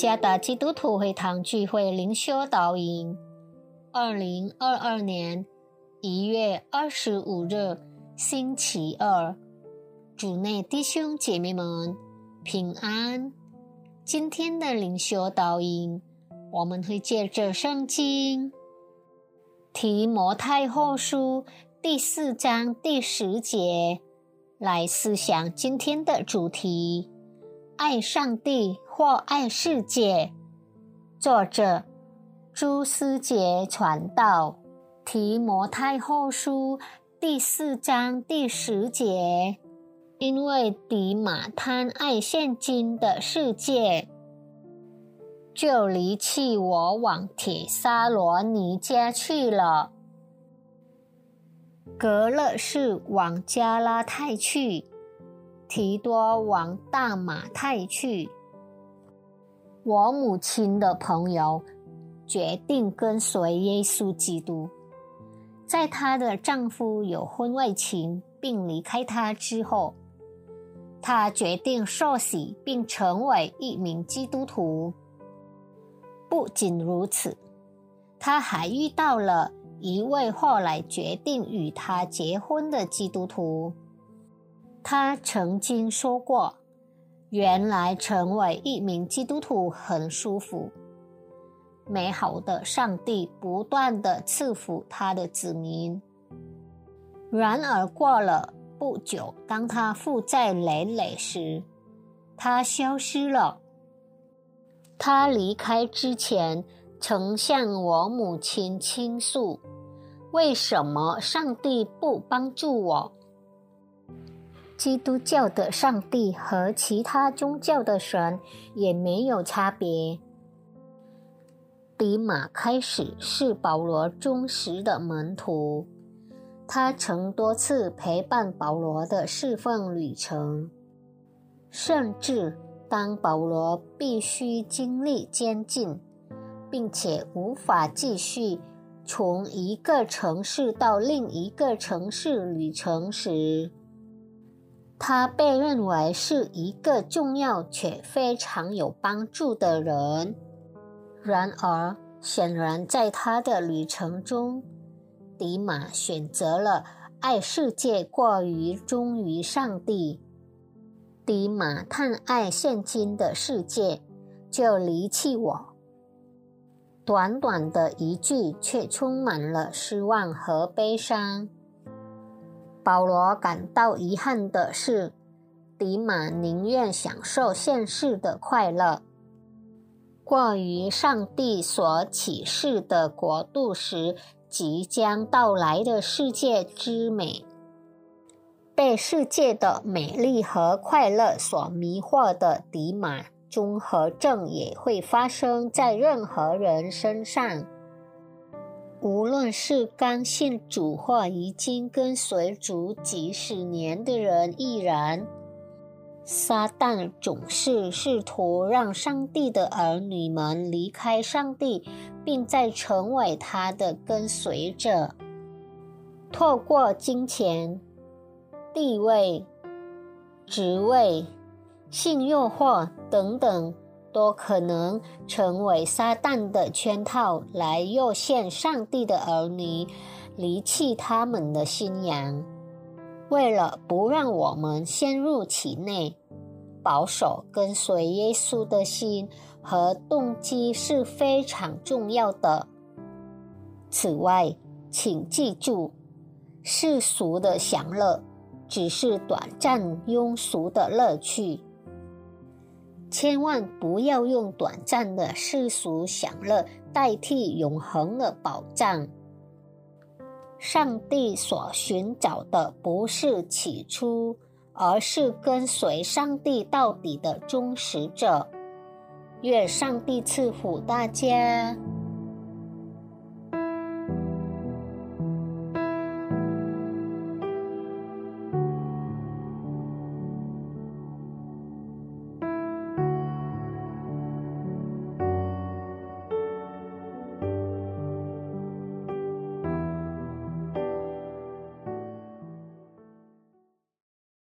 耶加达基督徒会堂聚会灵修导引，二零二二年一月二十五日星期二，主内弟兄姐妹们平安。今天的灵修导引，我们会借着圣经提摩太后书第四章第十节来思想今天的主题：爱上帝。或爱世界，作者朱思杰传道，提摩太后书第四章第十节。因为迪马贪爱现今的世界，就离弃我往铁沙罗尼家去了。格勒是往加拉太去，提多往大马太去。我母亲的朋友决定跟随耶稣基督。在她的丈夫有婚外情并离开她之后，她决定受洗并成为一名基督徒。不仅如此，她还遇到了一位后来决定与她结婚的基督徒。他曾经说过。原来成为一名基督徒很舒服，美好的上帝不断的赐福他的子民。然而过了不久，当他负债累累时，他消失了。他离开之前曾向我母亲倾诉：“为什么上帝不帮助我？”基督教的上帝和其他宗教的神也没有差别。迪马开始是保罗忠实的门徒，他曾多次陪伴保罗的侍奉旅程，甚至当保罗必须经历监禁，并且无法继续从一个城市到另一个城市旅程时。他被认为是一个重要且非常有帮助的人。然而，显然在他的旅程中，迪马选择了爱世界过于忠于上帝。迪马探爱现今的世界，就离弃我。短短的一句，却充满了失望和悲伤。保罗感到遗憾的是，迪马宁愿享受现世的快乐，过于上帝所启示的国度时即将到来的世界之美。被世界的美丽和快乐所迷惑的迪马综合症也会发生在任何人身上。无论是刚信主或已经跟随主几十年的人，亦然。撒旦总是试图让上帝的儿女们离开上帝，并再成为他的跟随者。透过金钱、地位、职位、性诱惑等等。都可能成为撒旦的圈套，来诱骗上帝的儿女离弃他们的信仰。为了不让我们陷入其内，保守跟随耶稣的心和动机是非常重要的。此外，请记住，世俗的享乐只是短暂庸俗的乐趣。千万不要用短暂的世俗享乐代替永恒的保障。上帝所寻找的不是起初，而是跟随上帝到底的忠实者。愿上帝赐福大家。